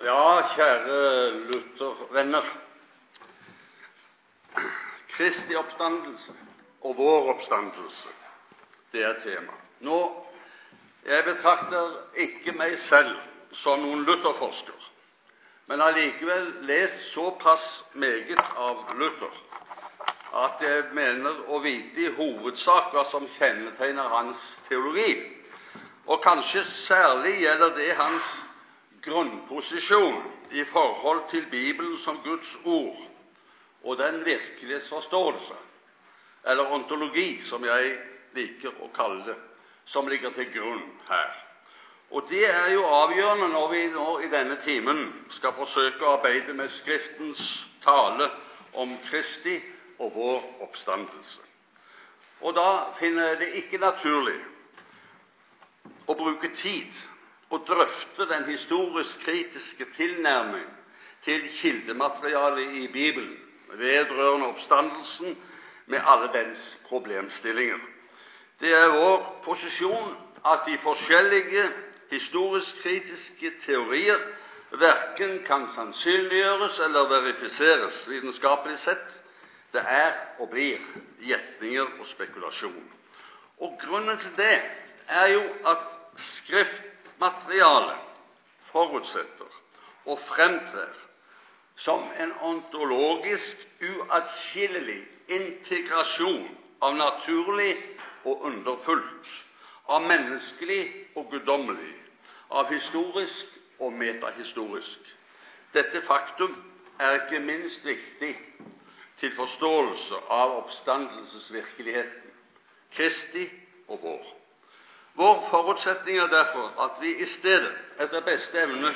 Ja, kjære Luther-venner. Kristi oppstandelse og vår oppstandelse, det er tema. Nå, Jeg betrakter ikke meg selv som noen Luther-forsker, men har likevel lest såpass meget av Luther at jeg mener å vite i hovedsak hva som kjennetegner hans teologi. Og kanskje særlig gjelder det hans grunnposisjon i forhold til Bibelen som Guds ord og den virkelighetsforståelse, eller ontologi, som jeg liker å kalle det, som ligger til grunn her. Og Det er jo avgjørende når vi nå i denne timen skal forsøke å arbeide med Skriftens tale om Kristi og vår oppstandelse. Og Da finner jeg det ikke naturlig å bruke tid og drøfte den historisk-kritiske tilnærming til kildematerialet i Bibelen vedrørende oppstandelsen med alle dens problemstillinger. Det er vår posisjon at de forskjellige historisk-kritiske teorier verken kan sannsynliggjøres eller verifiseres vitenskapelig sett. Det er og blir gjetninger og spekulasjon. Og Grunnen til det er jo at skriftmaterialet forutsetter og fremtrer som en ontologisk uatskillelig integrasjon av naturlig og underfullt, av menneskelig og guddommelig, av historisk og metahistorisk. Dette faktum er ikke minst viktig til forståelse av oppstandelsesvirkeligheten, Kristi og vår. Vår forutsetning er derfor at vi i stedet, etter beste evne,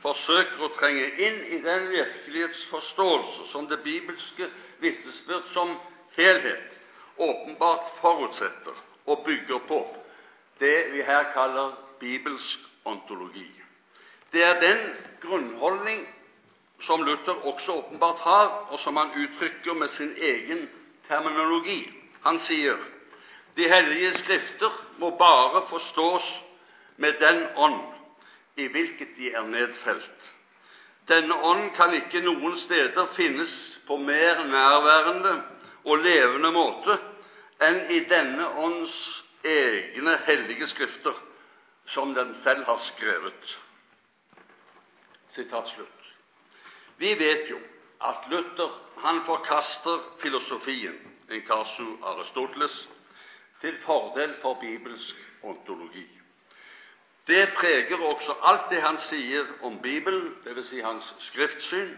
forsøker å trenge inn i den virkelighetsforståelse som det bibelske vitnesbyrd som helhet åpenbart forutsetter og bygger på det vi her kaller bibelsk ontologi. Det er den grunnholdning som Luther også åpenbart har, og som han uttrykker med sin egen terminologi. Han sier de hellige skrifter må bare forstås med den ånd i hvilket de er nedfelt. Denne ånd kan ikke noen steder finnes på mer nærværende og levende måte enn i denne ånds egne hellige skrifter, som den selv har skrevet. Sitat slutt. Vi vet jo at Luther han forkaster filosofien, en casu Aristoteles, til fordel for bibelsk ontologi. Det preger også alt det han sier om Bibelen, dvs. Si hans skriftsyn,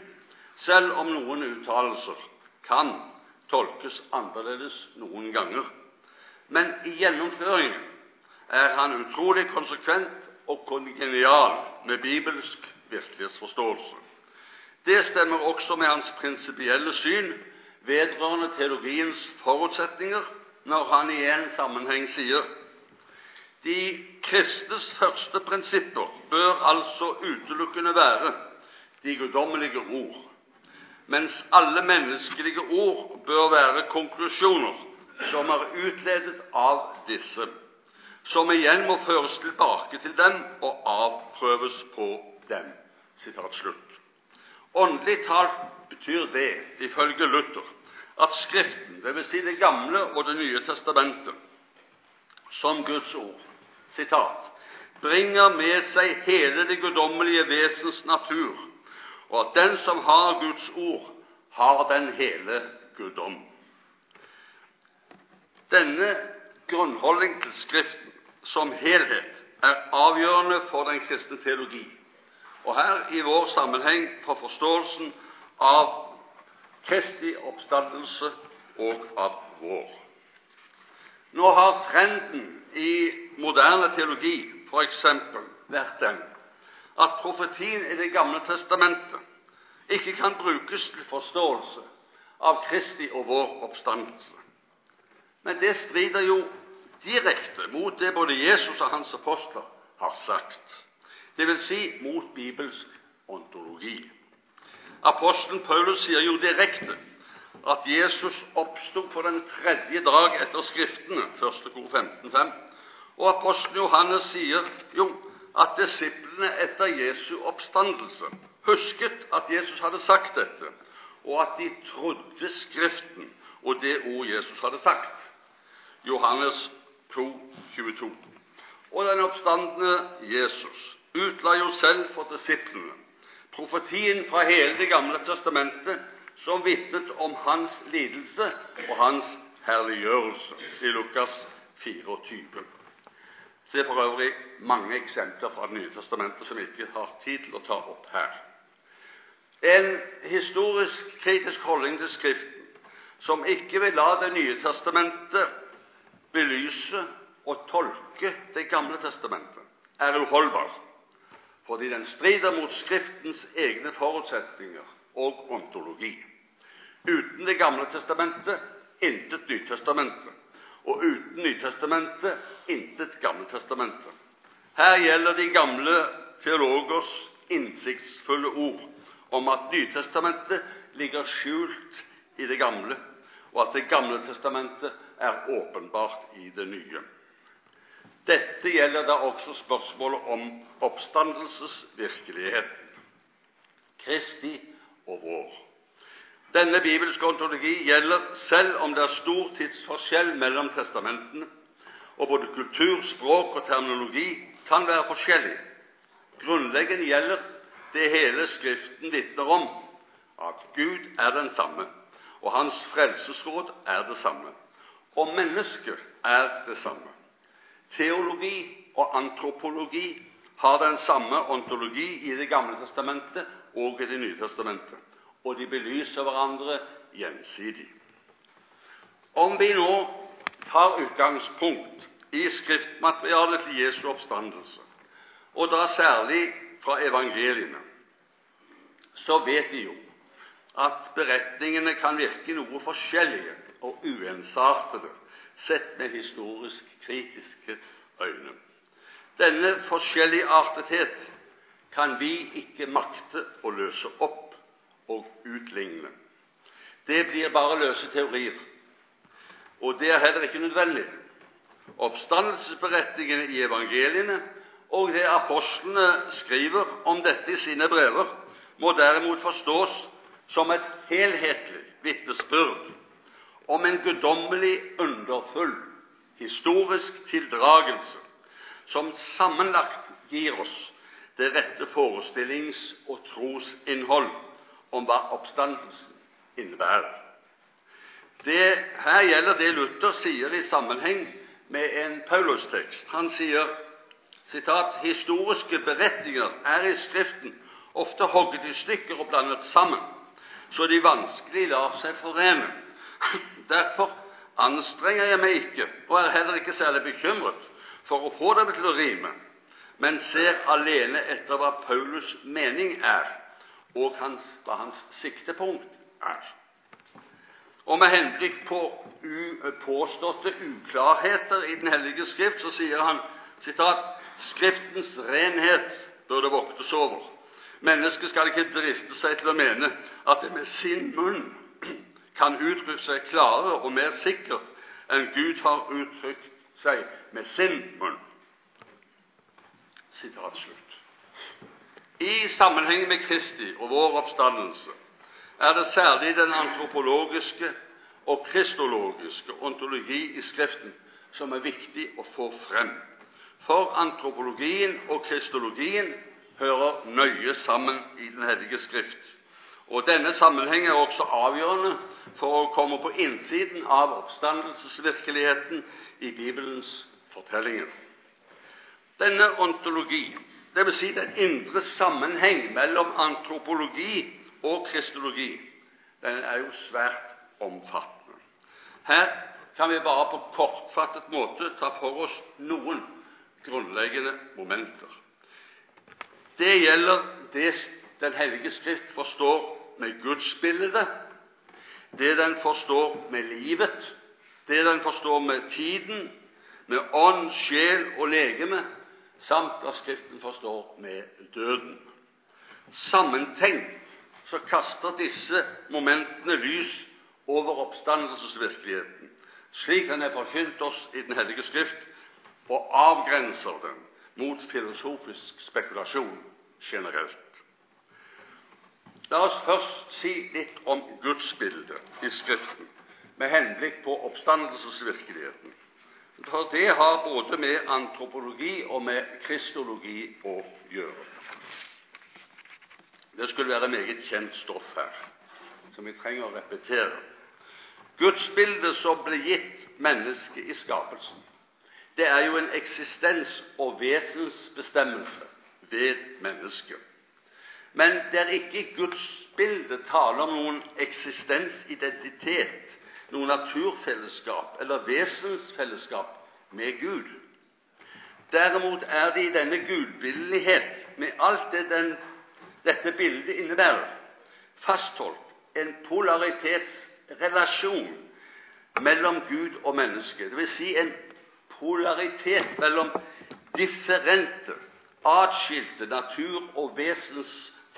selv om noen uttalelser kan tolkes annerledes noen ganger. Men i gjennomføringen er han utrolig konsekvent og kongenial med bibelsk virkelighetsforståelse. Det stemmer også med hans prinsipielle syn vedrørende teologiens forutsetninger når han i en sammenheng sier de kristnes første prinsipper bør altså utelukkende være de guddommelige ord, mens alle menneskelige ord bør være konklusjoner som er utledet av disse, som igjen må føres tilbake til dem og avprøves på dem. Åndelig talt betyr det, ifølge Luther, at Skriften, dvs. Si Det gamle og Det nye testamentet, som Guds ord, sitat, bringer med seg hele det guddommelige vesens natur, og at den som har Guds ord, har den hele guddom. Denne grunnholdning til Skriften som helhet er avgjørende for den kristne teologi, og her i vår sammenheng for forståelsen av Kristi oppstandelse og av vår. Nå har trenden i moderne teologi f.eks. vært den at profetien i Det gamle testamentet ikke kan brukes til forståelse av Kristi og vår oppstandelse. Men det strider jo direkte mot det både Jesus og hans apostler har sagt, dvs. Si mot bibelsk ontologi. Apostelen Paulus sier jo direkte at Jesus oppsto på den tredje dag etter Skriftene, 1. kor 15.5. Og apostelen Johannes sier jo at disiplene etter Jesu oppstandelse husket at Jesus hadde sagt dette, og at de trodde Skriften og det ord Jesus hadde sagt. Johannes 2, 22. Og den oppstandende Jesus utla jo selv for disiplene profetien fra hele Det gamle testamentet som vitnet om hans lidelse og hans herliggjørelse i Lukas 24. Se for øvrig mange eksempler fra Det nye testamentet som vi ikke har tid til å ta opp her. En historisk kritisk holdning til Skriften som ikke vil la Det nye testamentet belyse og tolke Det gamle testamentet, er uholdbar, fordi den strider mot Skriftens egne forutsetninger og ontologi. Uten Det gamle testamentet intet Nytestamentet, og uten Nytestamentet intet Gammeltestamentet. Her gjelder de gamle teologers innsiktsfulle ord om at Nytestamentet ligger skjult i det gamle, og at Det gamle testamentet er åpenbart i det nye. Dette gjelder da også spørsmålet om oppstandelsesvirkeligheten, Kristi og vår. Denne bibelske ontologi gjelder selv om det er stor tidsforskjell mellom testamentene, og både kultur, språk og terminologi kan være forskjellig. Grunnleggende gjelder det hele Skriften vitner om, at Gud er den samme, og Hans frelsesråd er det samme, og mennesket er det samme. Teologi og antropologi har den samme ontologi i Det gamle testamentet og i Det nye testamentet, og de belyser hverandre gjensidig. Om vi nå tar utgangspunkt i skriftmaterialet til Jesu oppstandelse, og da særlig fra evangeliene, så vet vi jo at beretningene kan virke noe forskjellige og uensartede sett med historisk kritiske øyne. Denne forskjelligartethet kan vi ikke makte å løse opp og utligne. Det blir bare løse teorier, og det er heller ikke nødvendig. Oppstandelsesberetningene i evangeliene og det apostlene skriver om dette i sine brever, må derimot forstås som et helhetlig vitnesbyrd om en guddommelig underfull historisk tildragelse som sammenlagt gir oss det rette forestillings- og trosinnhold om hva oppstandelsen innebærer. Det, her gjelder det Luther sier i sammenheng med en Paulus-tekst. Han sier sitat, historiske beretninger er i Skriften ofte hogget i stykker og blandet sammen, så de vanskelig lar seg forene. Derfor anstrenger jeg meg ikke, og er heller ikke særlig bekymret for å få dem til å rime, men ser alene etter hva Paulus' mening er, og hans, hva hans siktepunkt er. Og med henblikk på påståtte uklarheter i Den hellige skrift så sier han sitat, Skriftens renhet bør det voktes over. Mennesket skal ikke driste seg til å mene at det med sin munn kan uttrykke seg klarere og mer sikkert enn Gud har uttrykt seg med sin munn. Sitat slutt. I sammenheng med Kristi og vår oppstandelse er det særlig den antropologiske og kristologiske ontologi i Skriften som er viktig å få frem for antropologien og kristologien hører nøye sammen i Den hellige skrift. Og Denne sammenheng er også avgjørende for å komme på innsiden av oppstandelsesvirkeligheten i Bibelens fortellinger. Denne ontologi, dvs. Si den indre sammenheng mellom antropologi og kristologi, den er jo svært omfattende. Her kan vi bare på kortfattet måte ta for oss noen grunnleggende momenter. Det gjelder det Den hellige skrift forstår med gudsbildet, det den forstår med livet, det den forstår med tiden, med ånd, sjel og legeme, samt hva Skriften forstår med døden. Sammentenkt så kaster disse momentene lys over oppstandelsesvirkeligheten, slik den er forkynt oss i Den hellige Skrift, og avgrenser den mot filosofisk spekulasjon generelt. La oss først si litt om gudsbildet i Skriften med henblikk på oppstandelsesvirkeligheten. For det har både med antropologi og med kristologi å gjøre. Det skulle være meget kjent stoff her, som vi trenger å repetere. Gudsbildet som ble gitt mennesket i skapelsen, det er jo en eksistens- og vesensbestemmelse ved mennesket. Men det er ikke i gudsbildet tale om noen eksistensidentitet, noe naturfellesskap eller vesensfellesskap med Gud. Derimot er det i denne gudbillighet, med alt det den dette bildet innebærer, fastholdt en polaritetsrelasjon mellom Gud og menneske, dvs. Si en polaritet mellom differente, atskilte natur- og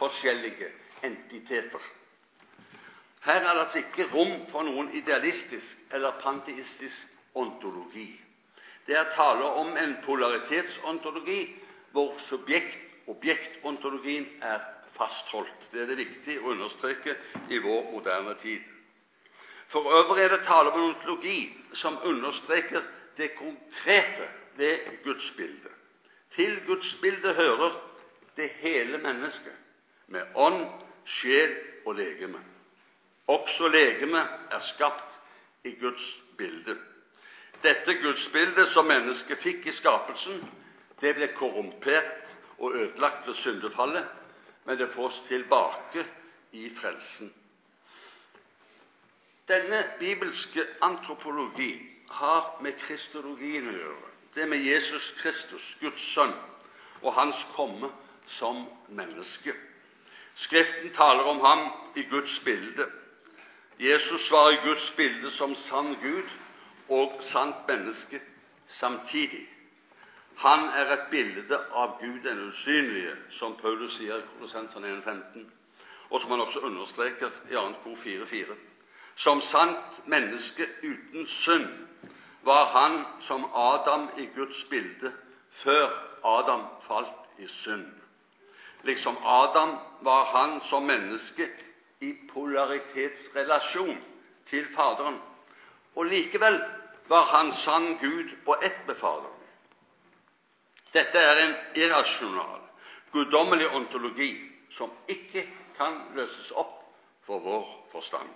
vesensforskjellige entiteter. Her er det altså ikke rom for noen idealistisk eller panteistisk ontologi. Det er tale om en polaritetsontologi hvor subjekt-objektontologien er fastholdt. Det er det viktig å understreke i vår moderne tid. For øvrig er det tale om en ontologi som understreker det konkrete ved gudsbildet. Til gudsbildet hører det hele mennesket, med ånd, sjel og legeme. Også legemet er skapt i Guds bilde. Dette gudsbildet som mennesket fikk i skapelsen, det ble korrumpert og ødelagt ved syndefallet, men det fås tilbake i frelsen. Denne bibelske antropologi har med kristologien å gjøre, det med Jesus Kristus, Guds sønn, og hans komme som menneske. Skriften taler om ham i Guds bilde. Jesus var i Guds bilde som sann Gud og sant menneske samtidig. Han er et bilde av Gud den usynlige, som Paulus sier i Kolossensen 1.15, og som han også understreker i 2. kor 4.4. Som sant menneske uten synd var han som Adam i Guds bilde før Adam falt i synd. Liksom Adam var han som menneske i polaritetsrelasjon til Faderen, og likevel var han sann Gud og ett med Faderen. Dette er en irrasjonal, guddommelig ontologi som ikke kan løses opp for vår forstand.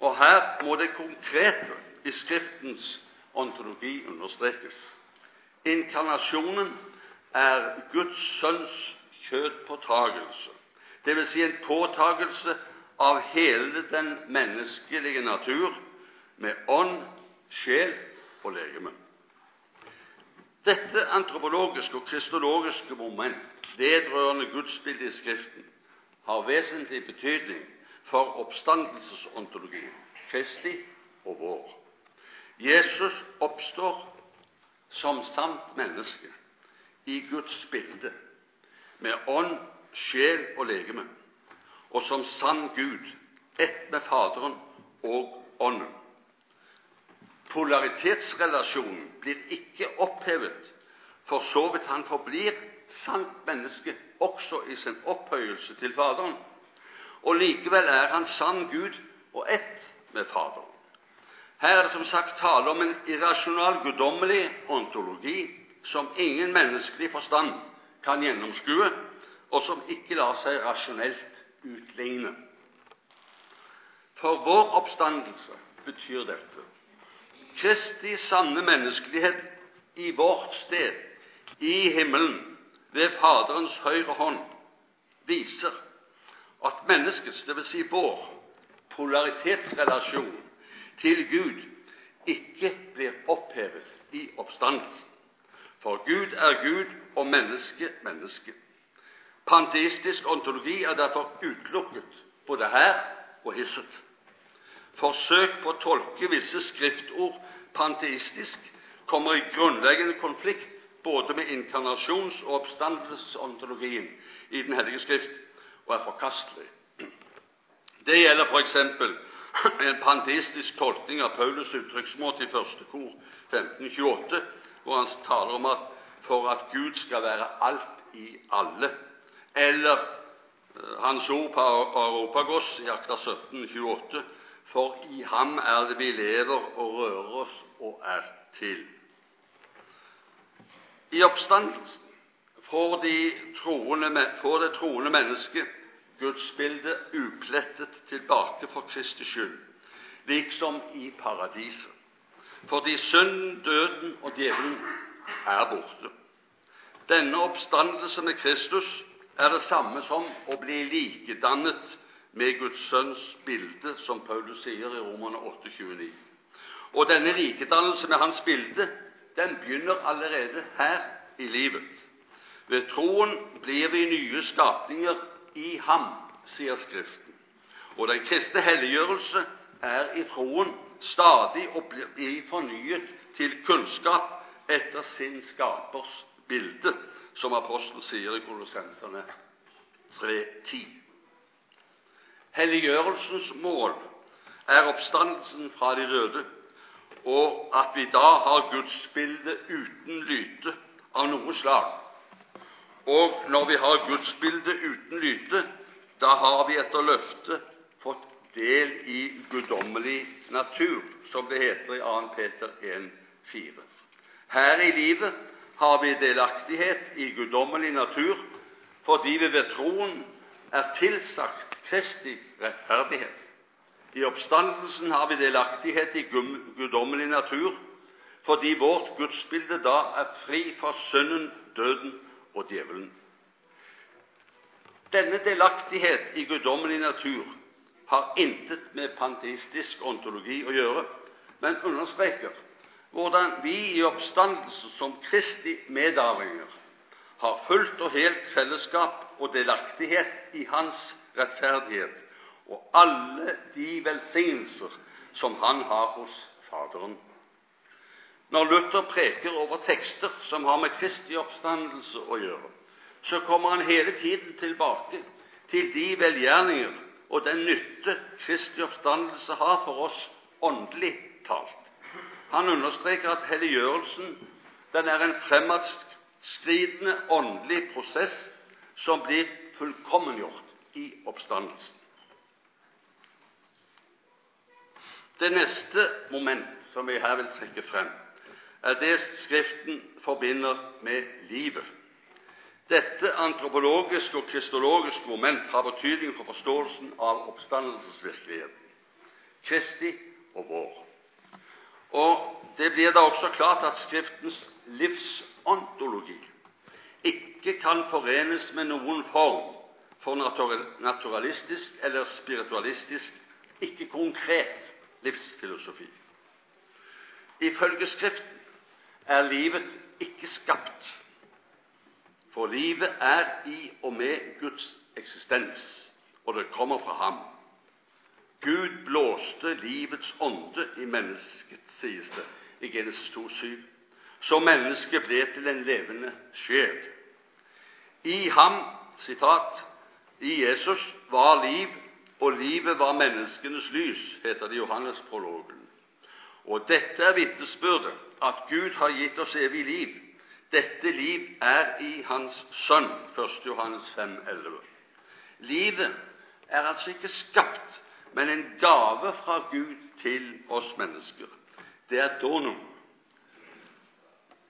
Og her må det konkrete i Skriftens ontologi understrekes. Inkarnasjonen er Guds sønns kjødpåtagelse, dvs. Si en påtagelse av hele den menneskelige natur med ånd, sjel og legeme. Dette antropologiske og kristologiske moment vedrørende gudsbildet i Skriften har vesentlig betydning for oppstandelsesontologien, Kristi og vår. Jesus oppstår som sant menneske i Guds bilde, med ånd, sjel og legeme, og som sann Gud, ett med Faderen og Ånden. Polaritetsrelasjonen blir ikke opphevet, for så vidt han forblir sant menneske også i sin opphøyelse til Faderen. Og likevel er han sann Gud og ett med Faderen. Her er det som sagt tale om en irrasjonal, guddommelig ontologi som ingen menneskelig forstand kan gjennomskue, og som ikke lar seg rasjonelt utligne. For vår oppstandelse betyr dette Kristi sanne menneskelighet i vårt sted, i himmelen, ved Faderens høyre hånd, viser at menneskets, dvs. Si vår, polaritetsrelasjon til Gud ikke blir opphevet i oppstandelsen. For Gud er Gud og menneske menneske. Panteistisk ontologi er derfor utelukket både her og hisset. Forsøk på å tolke visse skriftord panteistisk kommer i grunnleggende konflikt både med inkarnasjons- og oppstandelsesontologien i Den hellige Skrift og er forkastelig. Det gjelder f.eks. en panteistisk tolkning av Paulus' uttrykksmåte i første kor 1528, hvor han taler om at for at Gud skal være alt i alle. Eller eh, hans ord på Aropagos i Akta 17, 28, for i ham er det vi lever og rører oss og er til. I oppstandelsen får, de troende, får det troende mennesket gudsbildet uplettet tilbake for Kristi skyld, liksom i paradiset. Fordi synden, døden og djevelen er borte. Denne oppstandelse med Kristus er det samme som å bli likedannet med Guds sønns bilde, som Paulus sier i Romerne 8,29. Og denne likedannelse med hans bilde den begynner allerede her i livet. Ved troen blir vi nye skapninger i ham, sier Skriften. Og den kristne helliggjørelse er i troen stadig å bli fornyet til kunnskap etter sin skapers bilde, som apostelen sier i Kolossenserne 3.10. Helliggjørelsens mål er oppstandelsen fra de døde, og at vi da har gudsbildet uten lyte av noe slag. Og når vi har gudsbildet uten lyte, da har vi etter løftet fått del i guddommelig natur, som det heter i 2. Peter 1,4. Her i livet har vi delaktighet i guddommelig natur fordi vi ved troen er tilsagt Kristi rettferdighet. I oppstandelsen har vi delaktighet i guddommelig natur fordi vårt gudsbilde da er fri fra synden, døden og djevelen. Denne delaktighet i guddommelig natur har intet med panteistisk ontologi å gjøre, men understreker hvordan vi i oppstandelse som Kristi medarvinger har fullt og helt fellesskap og delaktighet i Hans rettferdighet og alle de velsignelser som han har hos Faderen. Når Luther preker over tekster som har med Kristi oppstandelse å gjøre, så kommer han hele tiden tilbake til de velgjerninger og den nytte Kristi oppstandelse har for oss åndelig talt. Han understreker at helliggjørelsen den er en fremadskridende åndelig prosess som blir fullkommengjort i oppstandelsen. Det neste moment som jeg her vil trekke frem, er det Skriften forbinder med livet. Dette antropologiske og kristologiske moment har betydning for forståelsen av oppstandelsesvirkeligheten, Kristi og vår. Og Det blir da også klart at Skriftens livsontologi ikke kan forenes med noen form for naturalistisk eller spiritualistisk, ikke konkret livsfilosofi. Ifølge Skriften er livet ikke skapt, for livet er i og med Guds eksistens, og det kommer fra ham. Gud blåste livets ånde i mennesket, sies det i Genesis 2,7, så mennesket ble til en levende sjel. I ham, sitat, i Jesus var liv, og livet var menneskenes lys, heter det i Johannes-prologen. Og dette er vitnesbyrdet, at Gud har gitt oss evig liv. Dette liv er i Hans Sønn, 1. Johannes 5, 11. Livet er altså ikke skapt, men en gave fra Gud til oss mennesker. Det er donum.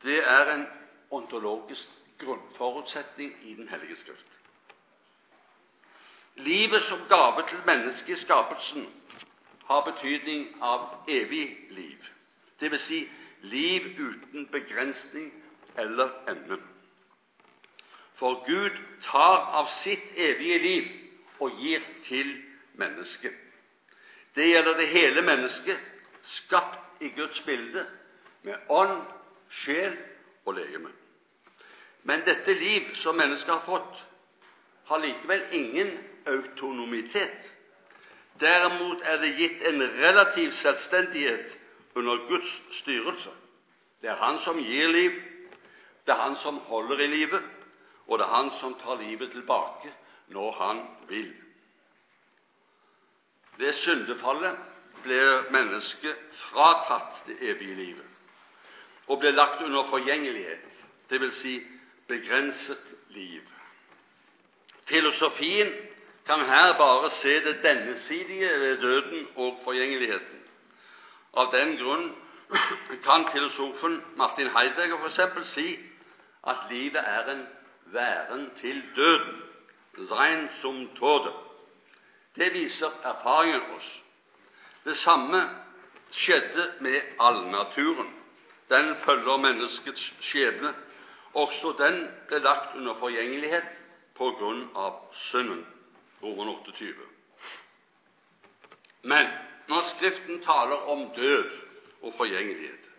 Det er en ontologisk grunnforutsetning i Den hellige Skrift. Livet som gave til mennesket i skapelsen har betydning av evig liv, dvs. Si liv uten begrensning eller ende. For Gud tar av sitt evige liv og gir til mennesket. Det gjelder det hele mennesket, skapt i Guds bilde, med ånd, sjel og legeme. Men dette liv som mennesket har fått, har likevel ingen autonomitet. Derimot er det gitt en relativ selvstendighet under Guds styrelse. Det er Han som gir liv, det er Han som holder i livet, og det er Han som tar livet tilbake når Han vil. Ved syndefallet ble mennesket fratatt det evige livet og ble lagt under forgjengelighet, dvs. Si begrenset liv. Filosofien kan her bare se det dennesidige ved døden og forgjengeligheten. Av den grunn kan filosofen Martin Heidegger f.eks. si at livet er en væren til døden, sein som tode. Det viser erfaringen oss. Det samme skjedde med allnaturen. Den følger menneskets skjebne. Også den ble lagt under forgjengelighet på grunn av synden. Roman 28. Men når Skriften taler om død og forgjengelighet,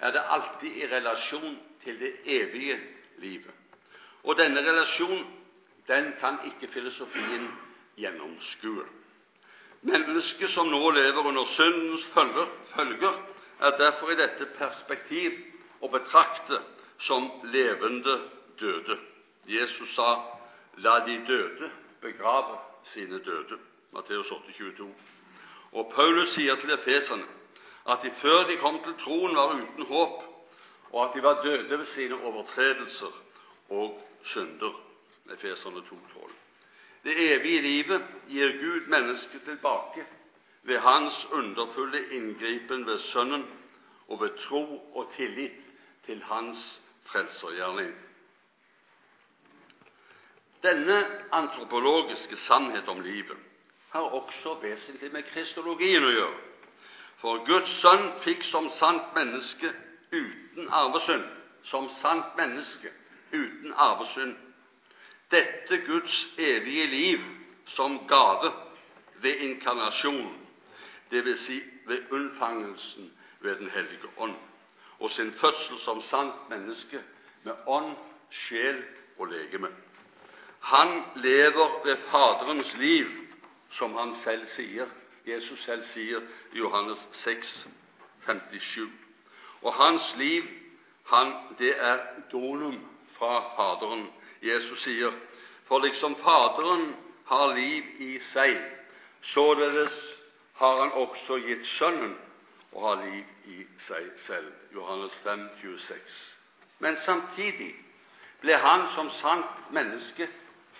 er det alltid i relasjon til det evige livet. Og denne relasjonen den kan ikke filosofien gjennomskue. Mennesket som nå lever under syndens følger, er derfor i dette perspektiv å betrakte som levende døde. Jesus sa 'la de døde begrave sine døde'. Matteus 8, 22. Og Paulus sier til efeserne at de før de kom til troen, var uten håp, og at de var døde ved sine overtredelser og synder. Efeserne 2,12. Det evige livet gir Gud mennesket tilbake ved Hans underfulle inngripen ved Sønnen og ved tro og tillit til Hans frelsergjerning. Denne antropologiske sannhet om livet har også vesentlig med kristologien å gjøre. For Guds sønn fikk som sant menneske uten arvesynd, som sant menneske uten arvesynd, dette Guds evige liv som gave ved inkarnasjon, dvs. Si ved unnfangelsen ved Den hellige ånd, og sin fødsel som sant menneske med ånd, sjel og legeme. Han lever ved Faderens liv, som han selv sier. Jesus selv sier i Johannes 6, 57. Og hans liv, han, det er donum fra Faderen. Jesus sier, for liksom Faderen har liv i seg, således har han også gitt Sønnen å ha liv i seg selv. Johannes 5, 26. Men samtidig ble han som sant menneske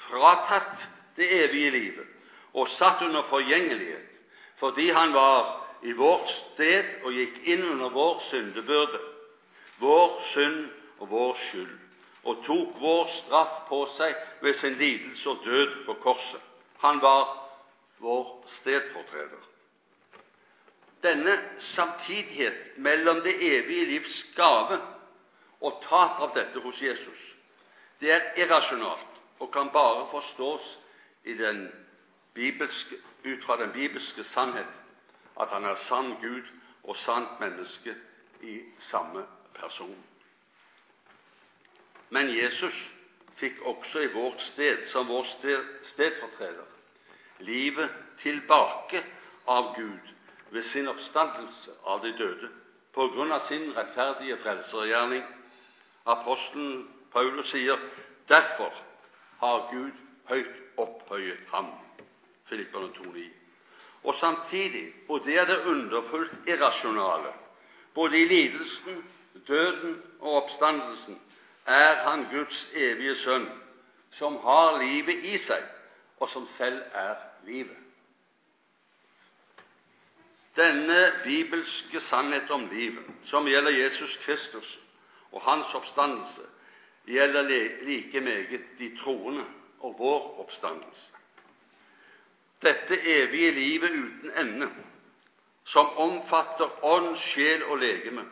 fratatt det evige livet og satt under forgjengelighet fordi han var i vårt sted og gikk inn under vår syndebyrde, vår synd og vår skyld, og tok vår straff på seg ved sin lidelse og død på korset. Han var vår stedfortreder. Denne samtidighet mellom det evige livs gave og tap av dette hos Jesus, det er irrasjonalt og kan bare forstås bibelske, ut fra den bibelske sannhet at han er sann Gud og sant menneske i samme person. Men Jesus fikk også i vårt sted, som vår sted, stedfortreder, livet tilbake av Gud ved sin oppstandelse av de døde på grunn av sin rettferdige frelsergjerning. Apostelen Paulus sier derfor har Gud høyt opphøyet ham. Filipperne 2,9. Og samtidig, og det er det underfullt irrasjonale, både i lidelsen, døden og oppstandelsen, er han Guds evige sønn, som har livet i seg, og som selv er livet. Denne bibelske sannhet om livet, som gjelder Jesus Kristus og hans oppstandelse, gjelder like meget de troende og vår oppstandelse. Dette evige livet uten ende, som omfatter ånd, sjel og legeme,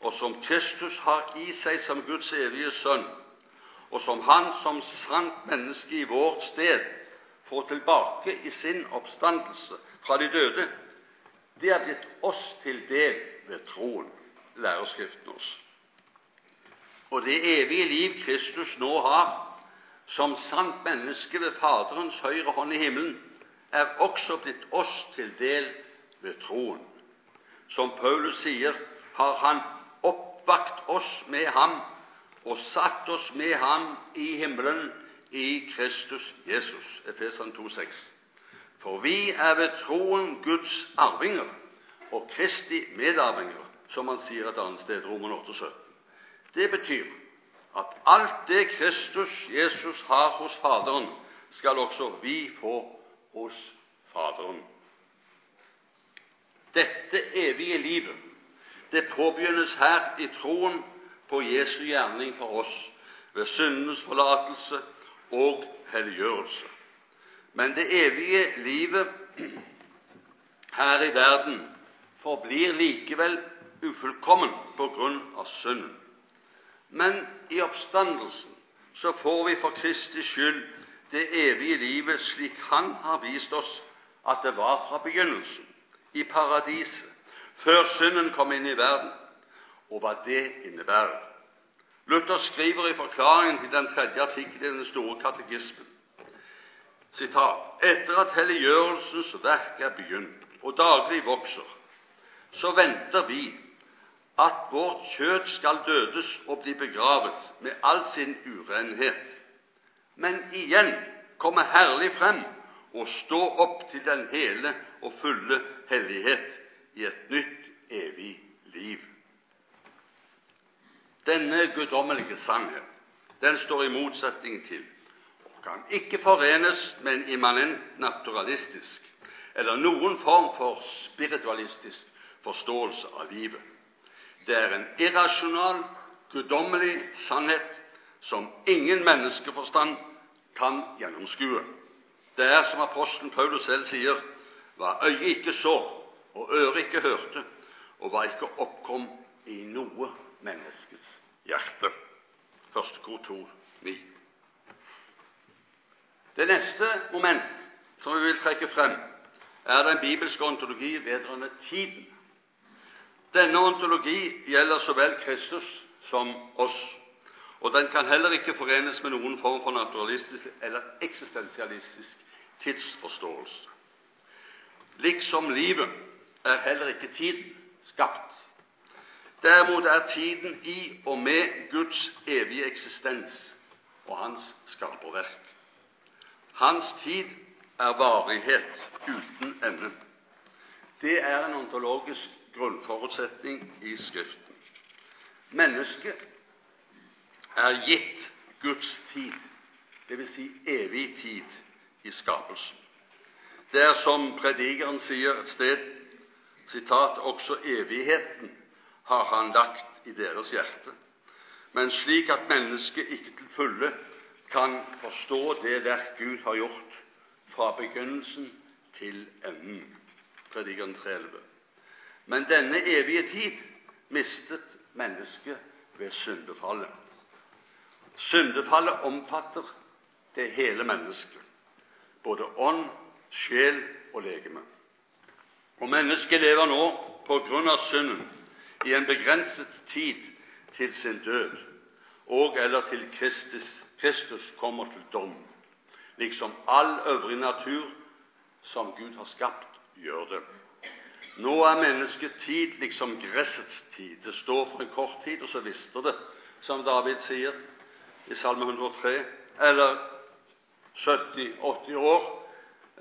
og som Kristus har i seg som Guds evige sønn, og som Han som sant menneske i vårt sted får tilbake i sin oppstandelse fra de døde, det er blitt oss til del ved troen, lærer Skriften oss. Og det evige liv Kristus nå har som sant menneske ved Faderens høyre hånd i himmelen, er også blitt oss til del ved troen. Som Paulus sier, har Han oppvakt oss med ham og satt oss med ham i himmelen i Kristus Jesus. Efesan 2,6. For vi er ved troen Guds arvinger og Kristi medarvinger, som han sier et annet sted, Roman 8,17. Det betyr at alt det Kristus Jesus har hos Faderen, skal også vi få hos Faderen. Dette evige livet det påbegynnes her i troen på Jesu gjerning for oss ved syndenes forlatelse og helliggjørelse. Men det evige livet her i verden forblir likevel ufullkommen på grunn av synden. Men i oppstandelsen så får vi for Kristi skyld det evige livet slik Han har vist oss at det var fra begynnelsen, i paradiset, før synden kom inn i verden, og hva det innebærer. Luther skriver i forklaringen til den tredje artikkelen i Den store katekismen sitat, etter at helliggjørelsens verk er begynt og daglig vokser, så venter vi at vårt kjøtt skal dødes og bli begravet med all sin urenhet, men igjen komme herlig frem og stå opp til den hele og fulle hellighet i et nytt, evig liv. Denne guddommelige sannhet den står i motsetning til og kan ikke forenes med en immanent naturalistisk eller noen form for spiritualistisk forståelse av livet. Det er en irrasjonal, guddommelig sannhet som ingen menneskeforstand kan gjennomskue. Det er som apostelen Paulus selv sier, hva øyet ikke så og øret ikke hørte, og hva ikke oppkom i noe menneskets hjerte. Første kor 2, 9. Det neste moment som vi vil trekke frem, er den bibelske ontologi vedrørende tiden. Denne ontologi gjelder så vel Kristus som oss, og den kan heller ikke forenes med noen form for naturalistisk eller eksistensialistisk tidsforståelse. Liksom livet er heller ikke tiden skapt. Derimot er tiden i og med Guds evige eksistens og hans skaperverk. Hans tid er varighet uten ende. Det er en ontologisk grunnforutsetning i Skriften. Mennesket er gitt Guds tid, dvs. Si evig tid, i skapelsen. Det er som predikeren sier et sted sitat, også evigheten har han lagt i deres hjerte, men slik at mennesket ikke til fulle kan forstå det verk Gud har gjort fra begynnelsen til enden. Predikeren 311. Men denne evige tid mistet mennesket ved syndefallet. Syndefallet omfatter det hele mennesket, både ånd, sjel og legeme. Og mennesket lever nå på grunn av synden i en begrenset tid til sin død og eller til Kristus, Kristus kommer til dom, liksom all øvrig natur som Gud har skapt, gjør det. Nå er menneskets tid liksom gressets tid. Det står for en kort tid, og så visste det, som David sier i Salme 103, eller 70-80 år,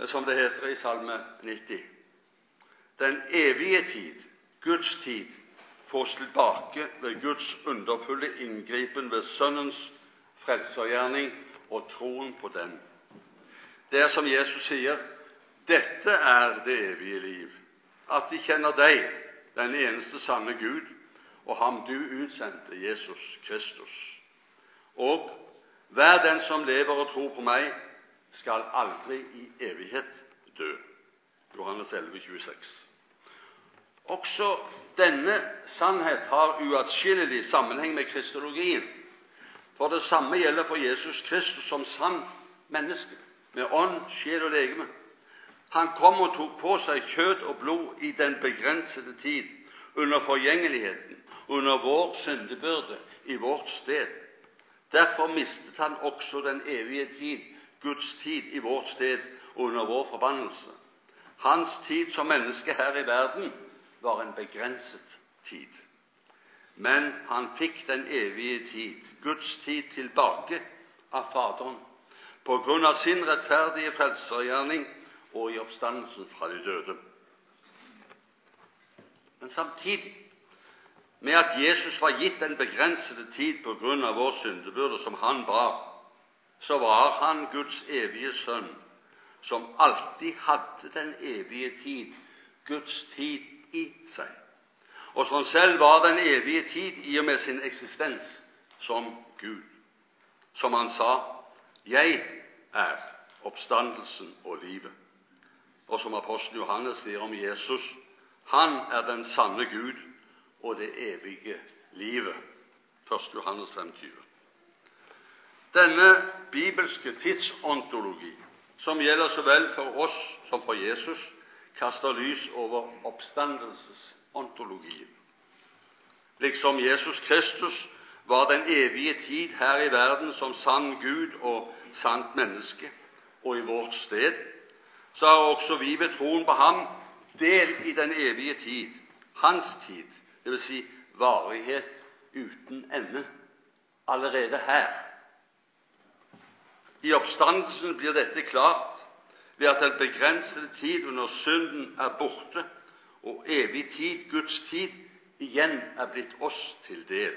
som det heter i Salme 90. Den evige tid, Guds tid, fås tilbake ved Guds underfulle inngripen ved Sønnens frelsergjerning og troen på den. Det er som Jesus sier dette er det evige liv, at de kjenner deg, den eneste sanne Gud, og ham du utsendte, Jesus Kristus. Og hver den som lever og tror på meg, skal aldri i evighet dø. Johannes 11, 26. Også denne sannhet har uatskillelig sammenheng med kristologien. For det samme gjelder for Jesus Kristus som sann menneske, med ånd, sjel og legeme. Han kom og tok på seg kjøtt og blod i den begrensede tid, under forgjengeligheten, under vår syndebyrde, i vårt sted. Derfor mistet han også den evige tid, Guds tid, i vårt sted under vår forbannelse. Hans tid som menneske her i verden var en begrenset tid. Men han fikk den evige tid, Guds tid, tilbake av Faderen på grunn av sin rettferdige frelsergjerning og i oppstandelsen fra de døde. Men samtidig med at Jesus var gitt en begrensede tid på grunn av vår syndebyrde som han bar, så var han Guds evige sønn, som alltid hadde den evige tid, Guds tid, i seg, og som selv var den evige tid i og med sin eksistens som Gud. Som han sa, 'Jeg er oppstandelsen og livet'. Og som apostelen Johannes sier om Jesus, han er den sanne Gud og det evige livet. 1. Johannes 5,20. Denne bibelske tidsontologi, som gjelder så vel for oss som for Jesus, kaster lys over oppstandelsesontologien. Liksom Jesus Kristus var den evige tid her i verden som sann Gud og sant menneske, og i vårt sted, så har også vi ved troen på ham del i den evige tid, hans tid, dvs. Si varighet uten ende, allerede her. I oppstandelsen blir dette klart ved at den begrensede tid under synden er borte, og evig tid, Guds tid, igjen er blitt oss til del.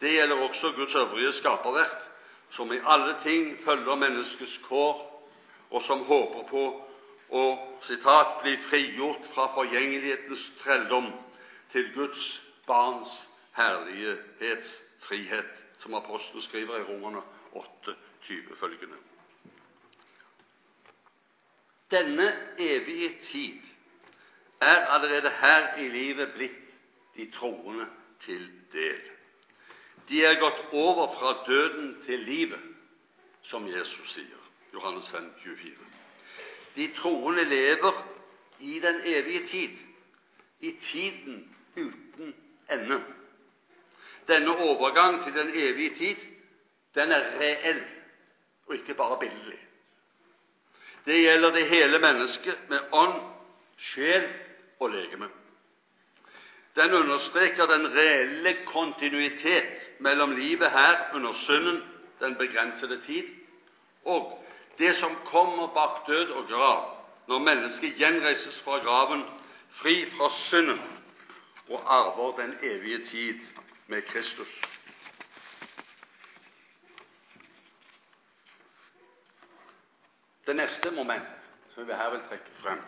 Det gjelder også Guds øvrige skaperverk, som i alle ting følger menneskets kår, og som håper på å citat, bli frigjort fra forgjengelighetens trelldom til Guds barns herlighetsfrihet, som apostelen skriver i Romerne 8, 20 følgende. Denne evige tid er allerede her i livet blitt de troende til del. De er gått over fra døden til livet, som Jesus sier. Johannes 5, 24. De troende lever i den evige tid, i tiden uten ende. Denne overgang til den evige tid, den er reell og ikke bare billedlig. Det gjelder det hele mennesket med ånd, sjel og legeme. Den understreker den reelle kontinuitet mellom livet her under synden, den begrensede tid, og det som kommer bak død og grav, når mennesket gjenreises fra graven, fri fra synden, og arver den evige tid med Kristus. Det neste moment som vi her vil trekke frem,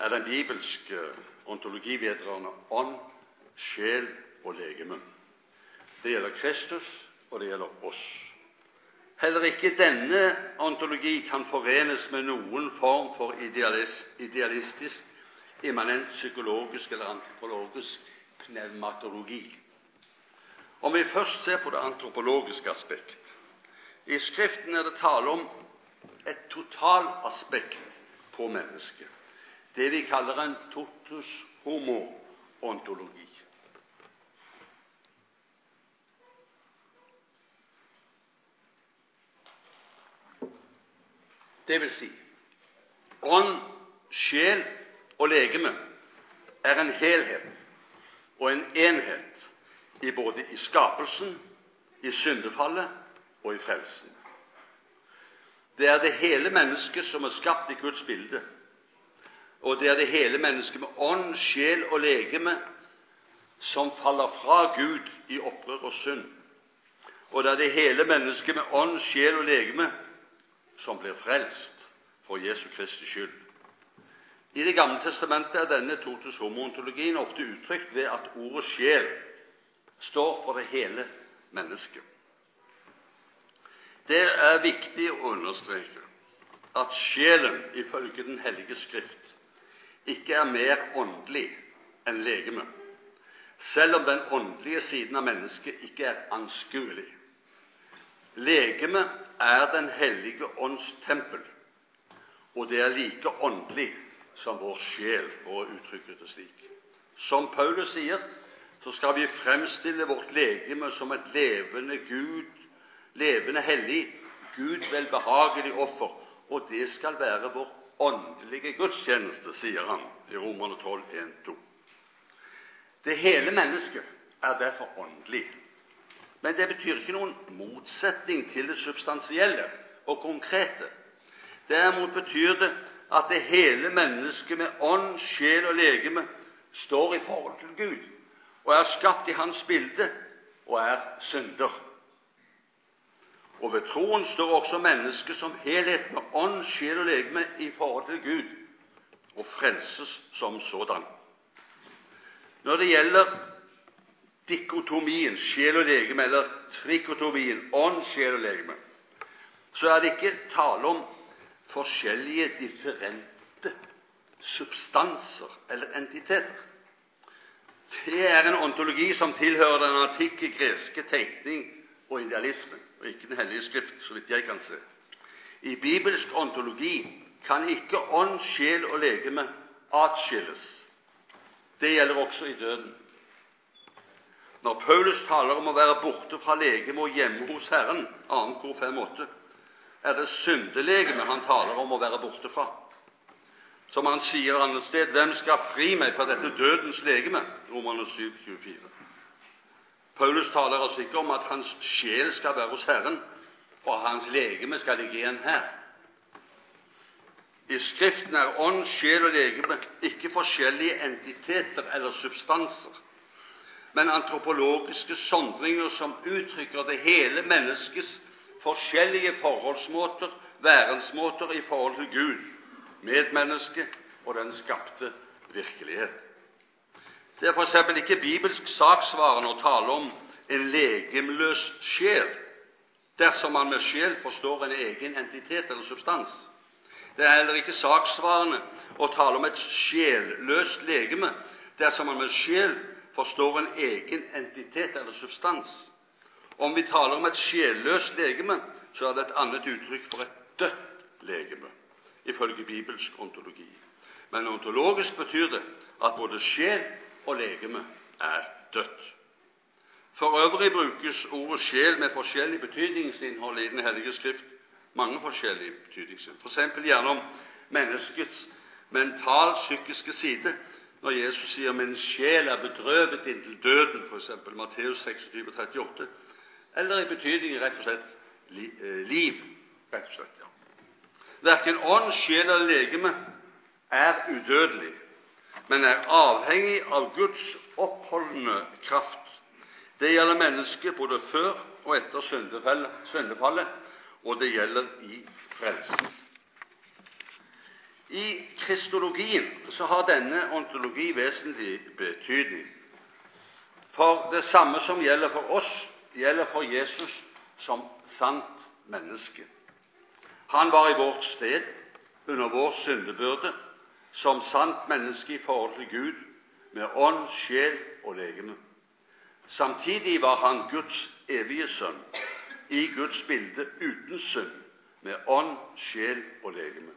er den bibelske ontologi vedrørende ånd, sjel og legeme. Det gjelder Kristus, og det gjelder oss. Heller ikke denne ontologi kan forenes med noen form for idealistisk, immanent psykologisk eller antropologisk pneumatologi. Om vi først ser på det antropologiske aspekt I Skriften er det tale om et totalaspekt på mennesket, det vi kaller en totus homo-ontologi. Det vil si ånd, sjel og legeme er en helhet og en enhet i både i skapelsen, i syndefallet og i frelsen. Det er det hele mennesket som er skapt i Guds bilde, og det er det hele mennesket med ånd, sjel og legeme som faller fra Gud i opprør og synd. Og det er det hele mennesket med ånd, sjel og legeme som blir frelst for Jesu Kristi skyld. I Det gamle testamentet er denne totus homo-ontologien ofte uttrykt ved at ordet sjel står for det hele mennesket. Det er viktig å understreke at sjelen, ifølge Den hellige Skrift, ikke er mer åndelig enn legemet, selv om den åndelige siden av mennesket ikke er anskuelig. Legemet er Den hellige ånds tempel, og det er like åndelig som vår sjel, for å uttrykke det slik. Som Paulus sier, så skal vi fremstille vårt legeme som et levende Gud, levende hellig, Gud velbehagelig offer, og det skal være vår åndelige gudstjeneste, sier han i Romerne 12, 1-2. Det hele mennesket er derfor åndelig. Men det betyr ikke noen motsetning til det substansielle og konkrete. Derimot betyr det at det hele mennesket med ånd, sjel og legeme står i forhold til Gud og er skapt i Hans bilde og er synder. Og ved troen står også mennesket som helhet med ånd, sjel og legeme i forhold til Gud, og frelses som sådan. Når det gjelder dikotomien sjel og legeme, eller trikotomien ånd, sjel og legeme, så er det ikke tale om forskjellige differente substanser eller entiteter. Det er en ontologi som tilhører den antikke greske tenkning og idealismen, og ikke Den hellige skrift, så vidt jeg kan se. I bibelsk ontologi kan ikke ånd, sjel og legeme atskilles. Det gjelder også i døden. Når Paulus taler om å være borte fra legeme og hjemme hos Herren, 2. kor 5,8, er det syndelegeme han taler om å være borte fra. Som han sier et annet sted, 'Hvem skal fri meg fra dette dødens legeme?' Romerne 7, 24. Paulus taler altså ikke om at hans sjel skal være hos Herren, og hans legeme skal ligge igjen her. I Skriften er ånd, sjel og legeme ikke forskjellige entiteter eller substanser, men antropologiske sondringer som uttrykker det hele menneskets forskjellige forholdsmåter, værensmåter i forhold til Gud, medmennesket og den skapte virkelighet. Det er f.eks. ikke bibelsk saksvarende å tale om en legemløs sjel dersom man med sjel forstår en egen entitet eller substans. Det er heller ikke saksvarende å tale om et sjelløst legeme dersom man med sjel forstår en egen entitet eller substans. Om vi taler om et sjelløst legeme, så er det et annet uttrykk for et dødt legeme, ifølge bibelsk ontologi. Men ontologisk betyr det at både sjel og legeme er dødt. For øvrig brukes ordet sjel med forskjellig betydningsinnhold i Den hellige skrift. Mange forskjellige betydningsinnhold. F.eks. gjerne om menneskets mental-psykiske side, når Jesus sier 'min sjel er bedrøvet inntil døden', f.eks. Matteus 26, 38 eller i betydningen rett og slett eh, liv. rett og slett, ja. Verken ånd, sjel eller legeme er udødelig, men er avhengig av Guds oppholdende kraft. Det gjelder mennesket både før og etter syndefallet, og det gjelder i frelsen. I kristologien så har denne ontologi vesentlig betydning. For det samme som gjelder for oss, gjelder for Jesus som sant menneske. Han var i vårt sted under vår syndebyrde som sant menneske i forhold til Gud med ånd, sjel og legeme. Samtidig var han Guds evige sønn, i Guds bilde uten synd, med ånd, sjel og legeme.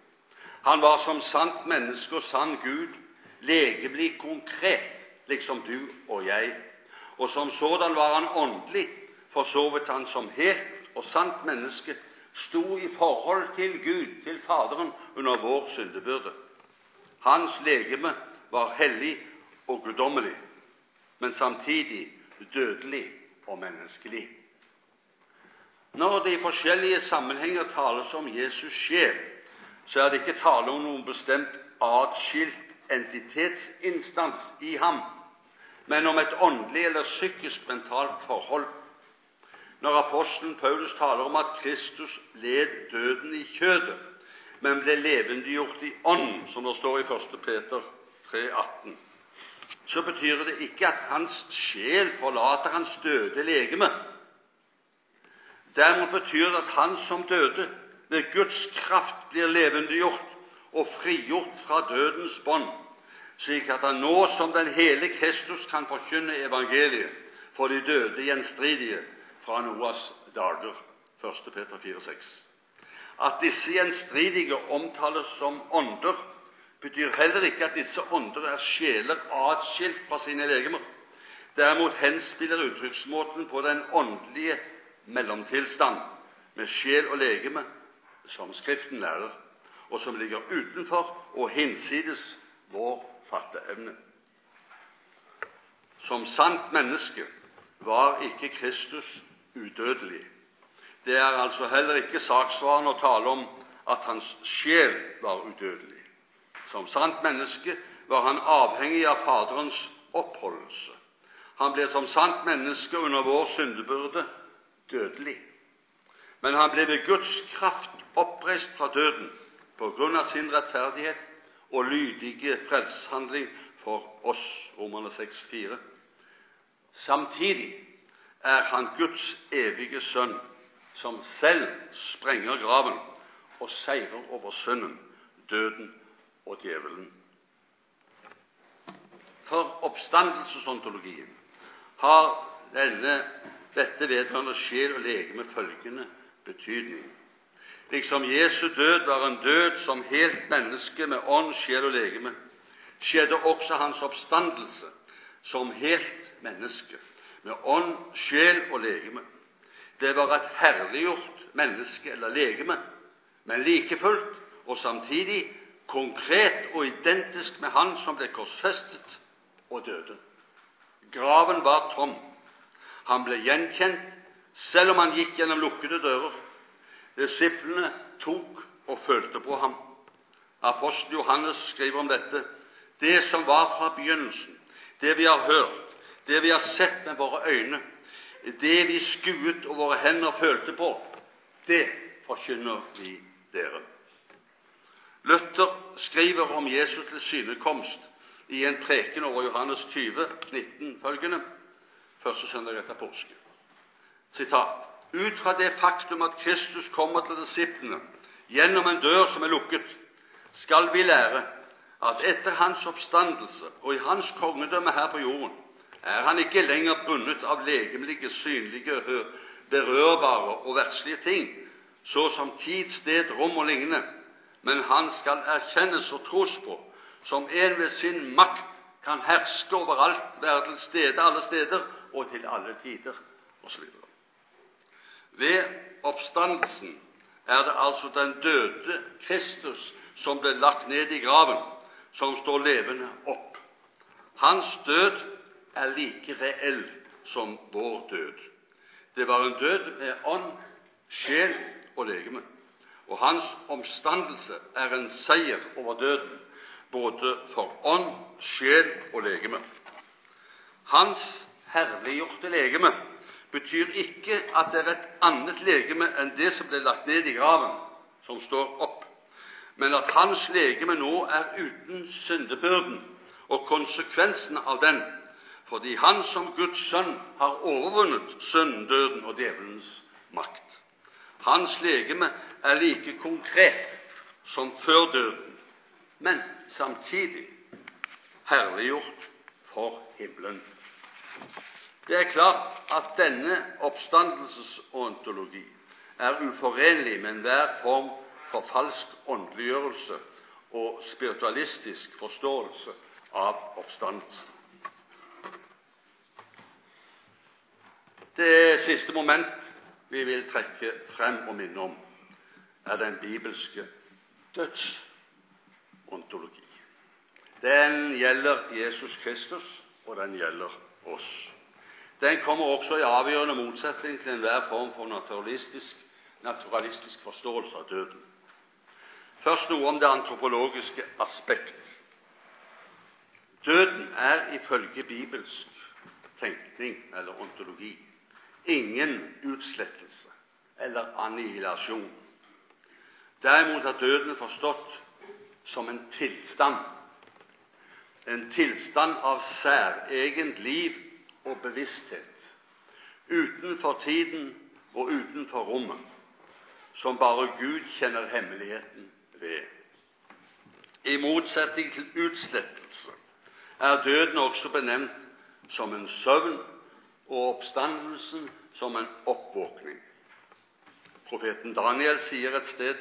Han var som sant menneske og sann Gud legemlig konkret, liksom du og jeg, og som sådan var han åndelig for så vidt han som helt og sant menneske sto i forhold til Gud, til Faderen, under vår syndebyrde. Hans legeme var hellig og guddommelig, men samtidig dødelig og menneskelig. Når det i forskjellige sammenhenger tales om Jesus sjel, så er det ikke tale om noen bestemt atskilt entitetsinstans i ham, men om et åndelig eller psykisk mentalt forhold når apostelen Paulus taler om at Kristus led døden i kjødet, men ble levendegjort i ånd, som det står i 1. Peter 3,18, så betyr det ikke at hans sjel forlater hans døde legeme. Dermed betyr det at han som døde, ved Guds kraft blir levendegjort og frigjort fra dødens bånd, slik at han nå som den hele Kristus kan forkynne evangeliet for de døde gjenstridige fra Noas dager, 1. Peter 4,6. At disse gjenstridige omtales som ånder, betyr heller ikke at disse ånder er sjeler atskilt fra sine legemer. Derimot henspiller uttrykksmåten på den åndelige mellomtilstand med sjel og legeme, som Skriften lærer, og som ligger utenfor og hinsides vår fatteevne. Som sant menneske var ikke Kristus udødelig. Det er altså heller ikke saksvarende å tale om at hans sjel var udødelig. Som sant menneske var han avhengig av Faderens oppholdelse. Han ble som sant menneske under vår syndebyrde dødelig. Men han ble ved Guds kraft oppreist fra døden på grunn av sin rettferdighet og lydige frelseshandling for oss, Romerne 6,4. Samtidig er han Guds evige sønn, som selv sprenger graven og seirer over synden, døden og djevelen. For oppstandelsesontologien har denne, dette vedrørende sjel og legeme følgende betydning. Liksom Jesu død var en død som helt menneske med ånd, sjel og legeme, skjedde også hans oppstandelse som helt menneske med ånd, sjel og legeme. Det var et herliggjort menneske eller legeme, men like fullt og samtidig konkret og identisk med han som ble korsfestet og døde. Graven var tom. Han ble gjenkjent, selv om han gikk gjennom lukkede dører. Disiplene tok og følte på ham. Apostel Johannes skriver om dette. Det som var fra begynnelsen, det vi har hørt, det vi har sett med våre øyne, det vi skuet og våre hender følte på, det forkynner vi dere. Luther skriver om Jesus tilsynekomst i en preken over Johannes 20, 19 følgende, første søndag etter påske. Sitat. Ut fra det faktum at Kristus kommer til disiplene gjennom en dør som er lukket, skal vi lære at etter hans oppstandelse og i hans kongedømme her på jorden er han ikke lenger bundet av legemlige, synlige, berørbare og verdslige ting, så som tid, sted, rom og lignende, men han skal erkjennes og tros på som en ved sin makt kan herske overalt, være til stede alle steder og til alle tider, osv. Ved oppstandelsen er det altså den døde Kristus som ble lagt ned i graven, som står levende opp. Hans død er like reell som vår død. Det var en død med ånd, sjel og legeme. Og hans omstandelse er en seier over døden, både for ånd, sjel og legeme. Hans herliggjorte legeme betyr ikke at det er et annet legeme enn det som ble lagt ned i graven, som står opp, men at hans legeme nå er uten syndebyrden og konsekvensen av den fordi han som Guds sønn har overvunnet synden, døden og djevelens makt. Hans legeme er like konkret som før døden, men samtidig herliggjort for himmelen. Det er klart at denne oppstandelsesontologi er uforenlig med enhver form for falsk åndeliggjørelse og spiritualistisk forståelse av oppstandelsen. Det siste moment vi vil trekke frem og minne om, er den bibelske dødsontologi. Den gjelder Jesus Kristus, og den gjelder oss. Den kommer også i avgjørende motsetning til enhver form for naturalistisk, naturalistisk forståelse av døden. Først noe om det antropologiske aspekt. Døden er ifølge bibelsk tenkning eller ontologi ingen utslettelse eller annihilasjon. Derimot er døden forstått som en tilstand, en tilstand av særegent liv og bevissthet, utenfor tiden og utenfor rommet, som bare Gud kjenner hemmeligheten ved. I motsetning til utslettelse er døden også benevnt som en søvn og oppstandelsen som en oppvåkning. Profeten Daniel sier et sted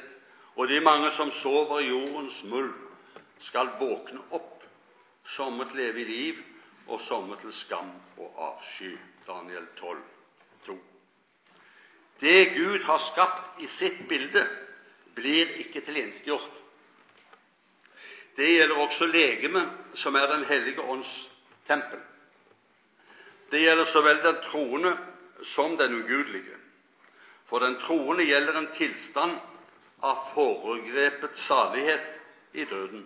og de mange som sover i jordens muld, skal våkne opp, somme til evig liv og somme til skam og avsky. Daniel 12, 2. Det Gud har skapt i sitt bilde, blir ikke tilintetgjort. Det gjelder også legemet, som er Den hellige ånds tempel. Det gjelder så vel den troende som den ugudelige. For den troende gjelder en tilstand av foregrepet salighet i døden.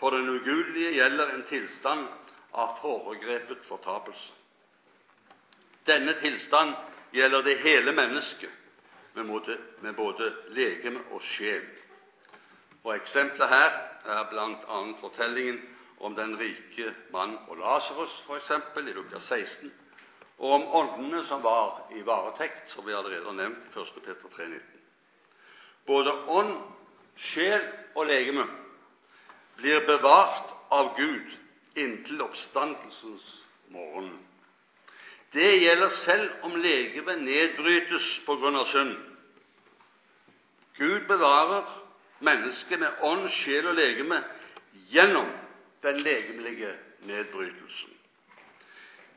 For den ugudelige gjelder en tilstand av foregrepet fortapelse. Denne tilstand gjelder det hele mennesket, med både, legeme og sjel. Og Eksempelet her er bl.a. fortellingen om den rike mann og Lasarus, f.eks. i Lukas 16, og om åndene som var i varetekt, som vi allerede har nevnt, 1. Peter 3,19. Både ånd, sjel og legeme blir bevart av Gud inntil oppstandelsens morgen. Det gjelder selv om legemet nedbrytes på grunn av synd. Gud bevarer mennesket med ånd, sjel og legeme gjennom den legemlige nedbrytelsen.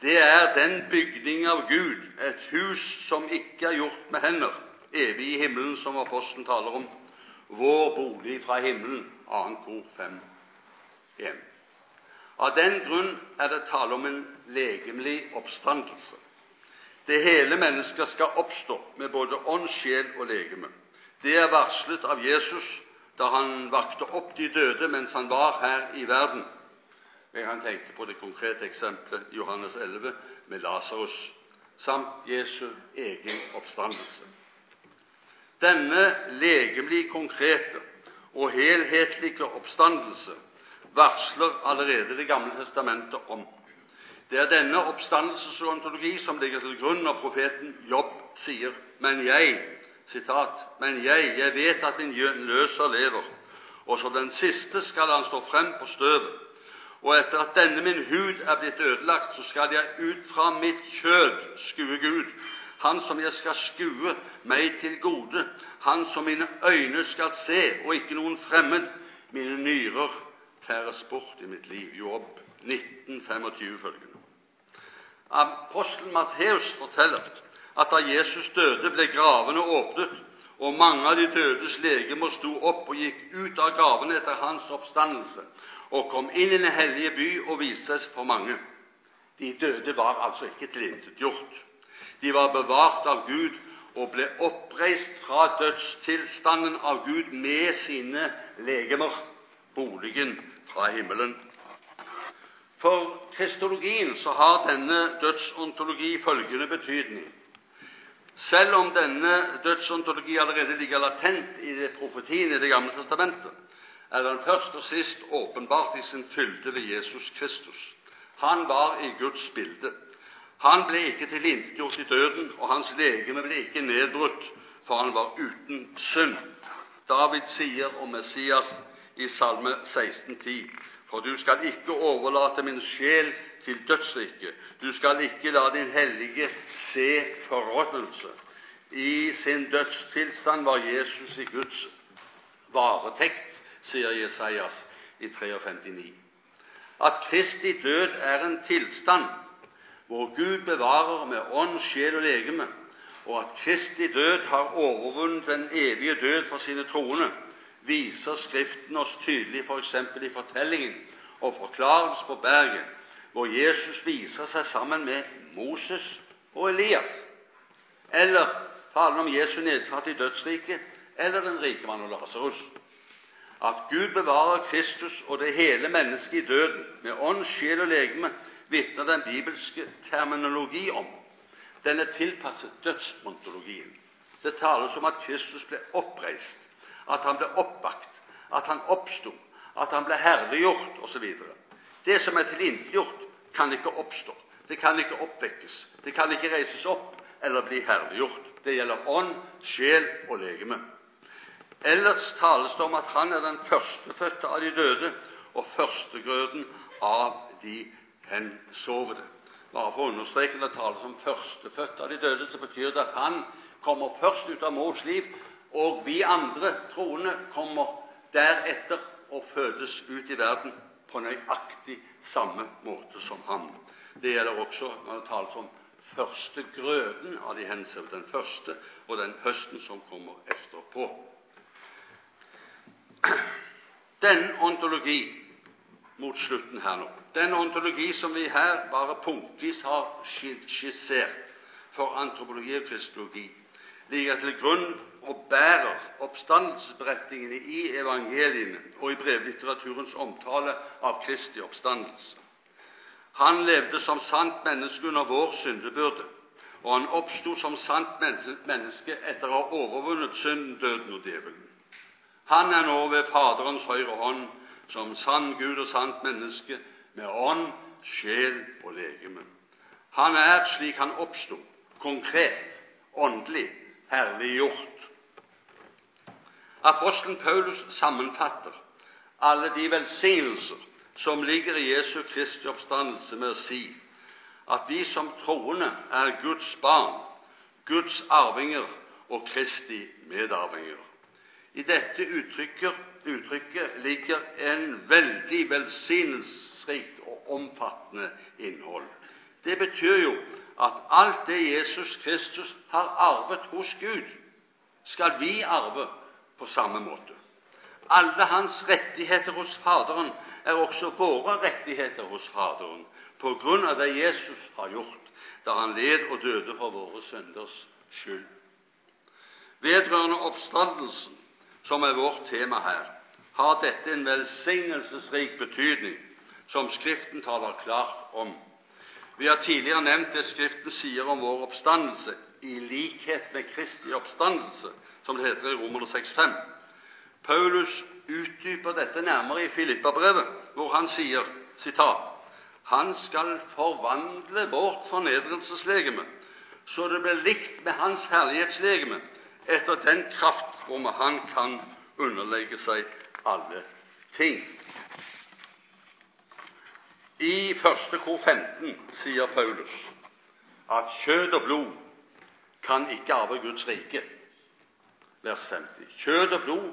Det er den bygning av Gud, et hus som ikke er gjort med hender, evig i himmelen, som apostelen taler om, vår bolig fra himmelen, 2. kor 5, 1. Av den grunn er det tale om en legemlig oppstandelse. Det hele mennesket skal oppstå med både ånd, sjel og legeme. Det er varslet av Jesus da han vakte opp de døde mens han var her i verden. Jeg kan tenke på det konkrete eksempelet Johannes 11 med Lasarus, samt Jesu egen oppstandelse. Denne legemlig konkrete og helhetlige oppstandelse varsler allerede Det gamle testamentet om. Det er denne oppstandelsesontologi som ligger til grunn når profeten Jobb sier, men jeg, sitat, men jeg, jeg vet at din løser lever, og som den siste skal han stå frem på støvet. Og etter at denne min hud er blitt ødelagt, så skal jeg ut fra mitt kjød skue Gud, Han som jeg skal skue meg til gode, Han som mine øyne skal se, og ikke noen fremmed. Mine nyrer tæres bort i mitt liv. Jobb 1925 følgende. Apostelen Matteus forteller at da Jesus døde, ble gravene åpnet, og mange av de dødes legemer sto opp og gikk ut av gravene etter hans oppstandelse og kom inn i den hellige by og viste seg for mange. De døde var altså ikke tilintetgjort. De var bevart av Gud og ble oppreist fra dødstilstanden av Gud med sine legemer, boligen fra himmelen. For kristologien så har denne dødsontologi følgende betydning. Selv om denne dødsontologi allerede ligger latent i det profetien i Det gamle testamentet, er den først og sist åpenbart i sin fylde ved Jesus Kristus. Han var i Guds bilde. Han ble ikke tilintetgjort i døden, og hans legeme ble ikke nedbrutt, for han var uten synd. David sier om Messias i Salme 16,10.: For du skal ikke overlate min sjel til dødsriket, du skal ikke la din hellige se forråtnelse. I sin dødstilstand var Jesus i Guds varetekt, sier Jesajas i 53,9. At Kristi død er en tilstand hvor Gud bevarer med ånd, sjel og legeme, og at Kristi død har overvunnet den evige død for sine troende, viser Skriften oss tydelig f.eks. For i fortellingen og forklarelsen på berget, hvor Jesus viser seg sammen med Moses og Elias, eller talen om Jesu nedfart i dødsriket, eller den rike mann og Lasarus. At Gud bevarer Kristus og det hele mennesket i døden, med ånd, sjel og legeme, vitner den bibelske terminologi om. Den er tilpasset dødsmontologien. Det tales om at Kristus ble oppreist, at han ble oppvakt, at han oppsto, at han ble herliggjort osv. Det som er tilintetgjort, kan ikke oppstå. Det kan ikke oppvekkes. Det kan ikke reises opp eller bli herliggjort. Det gjelder ånd, sjel og legeme. Ellers tales det om at han er den førstefødte av de døde og førstegrøden av de hensovne. Bare for å understreke når det tales om førstefødte av de døde, så betyr det at han kommer først ut av mors liv, og vi andre troende kommer deretter og fødes ut i verden på nøyaktig samme måte som ham. Det gjelder også når det tales om første grøden av de hensevne, den første og den høsten som kommer etterpå. Den ontologi mot slutten her nå, den ontologi som vi her bare punktvis har skissert for antropologi og kristologi, ligger til grunn og bærer oppstandelsesberetningene i evangeliene og i brevlitteraturens omtale av Kristi oppstandelse. Han levde som sant menneske under vår syndebyrde. og han oppsto som sant menneske etter å ha overvunnet synden, døden og djevelen. Han er nå ved Faderens høyre hånd som sann Gud og sant menneske, med ånd, sjel og legeme. Han er, slik han oppsto, konkret, åndelig, herliggjort. Apostelen Paulus sammenfatter alle de velsignelser som ligger i Jesu Kristi oppstandelse, med å si at vi som troende er Guds barn, Guds arvinger og Kristi medarvinger. I dette uttrykket, ligger en veldig velsignelsesrikt og omfattende innhold. Det betyr jo at alt det Jesus Kristus har arvet hos Gud, skal vi arve på samme måte. Alle hans rettigheter hos Faderen er også våre rettigheter hos Faderen, på grunn av det Jesus har gjort da han led og døde for våre synders skyld. Vedrørende oppstandelsen, som er vårt tema her, har dette en velsignelsesrik betydning, som Skriften taler klart om. Vi har tidligere nevnt det Skriften sier om vår oppstandelse, i likhet med Kristi oppstandelse, som det heter i Romer 6,5. Paulus utdyper dette nærmere i Filippabrevet, hvor han sier sitat, Han skal forvandle vårt fornedrelseslegeme, så det blir likt med Hans herlighetslegeme, etter den kraft hvormed Han kan underlegge seg alle ting. I første kor 15 sier Paulus at kjød og blod kan ikke arve Guds rike. Vers 50. Kjød og blod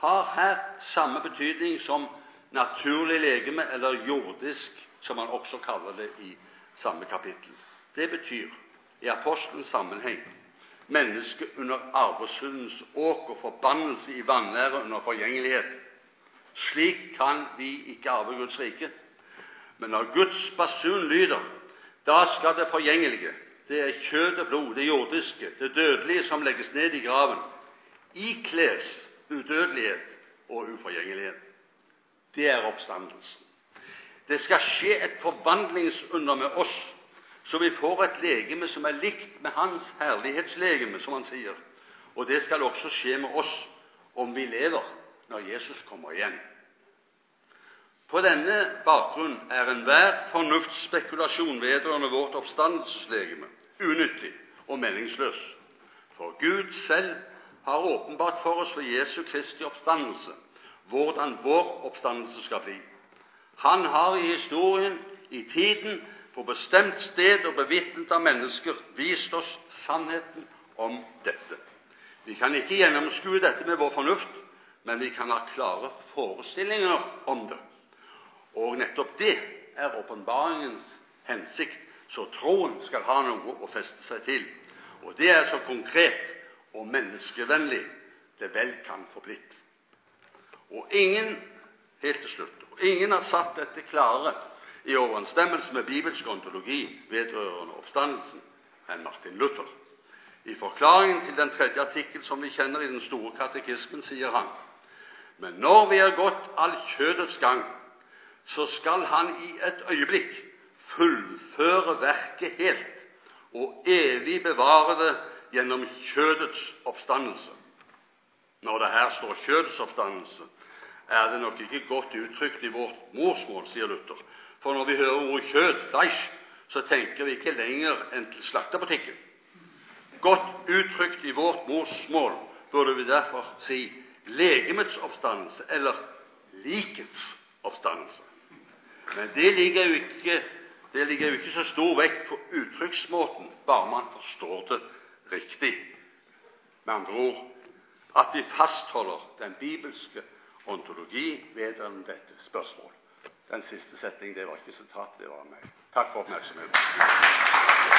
har her samme betydning som naturlig legeme, eller jordisk, som man også kaller det i samme kapittel. Det betyr i apostelens sammenheng mennesket under arvesundens åk og forbannelse i vanære under forgjengelighet. Slik kan vi ikke arve Guds rike. Men når Guds basun lyder, da skal det forgjengelige, det er kjøtt og blod, det jordiske, det dødelige som legges ned i graven, ikles udødelighet og uforgjengelighet. Det er oppstandelsen. Det skal skje et forvandlingsunder med oss, så vi får et legeme som er likt med Hans herlighetslegeme, som han sier. Og det skal også skje med oss om vi lever når Jesus kommer igjen. På denne bakgrunn er enhver fornuftsspekulasjon vedrørende vårt oppstandelseslegeme unyttig og meningsløs. For Gud selv har åpenbart for oss ved Jesu Kristi oppstandelse hvordan vår oppstandelse skal bli. Han har i historien, i tiden, på bestemt sted og bevitnet av mennesker vist oss sannheten om dette. Vi kan ikke gjennomskue dette med vår fornuft, men vi kan ha klare forestillinger om det. Og nettopp det er åpenbaringens hensikt, så troen skal ha noe å feste seg til. Og det er så konkret og menneskevennlig det vel kan få blitt. Og ingen helt til slutt, og ingen har satt dette klare i overensstemmelse med bibelsk ontologi vedrørende oppstandelsen enn Martin Luther. I forklaringen til den tredje artikkel som vi kjenner i Den store katekismen, sier han men når vi har gått all kjødets gang, så skal han i et øyeblikk fullføre verket helt og evig bevare det gjennom kjødets oppstandelse. Når det her står kjødets oppstandelse, er det nok ikke godt uttrykt i vårt morsmål, sier Luther. For når vi hører ordet kjød, fleisch, så tenker vi ikke lenger enn til slakterbutikken. Godt uttrykt i vårt morsmål burde vi derfor si legemets oppstandelse eller likets oppstandelse. Men det ligger jo ikke, ligger jo ikke så stor vekt på uttrykksmåten, bare man forstår det riktig. Med andre ord at vi fastholder den bibelske ontologi vedrørende dette spørsmålet. Den siste setningen det var ikke sitat, det var meg. Takk for oppmerksomheten.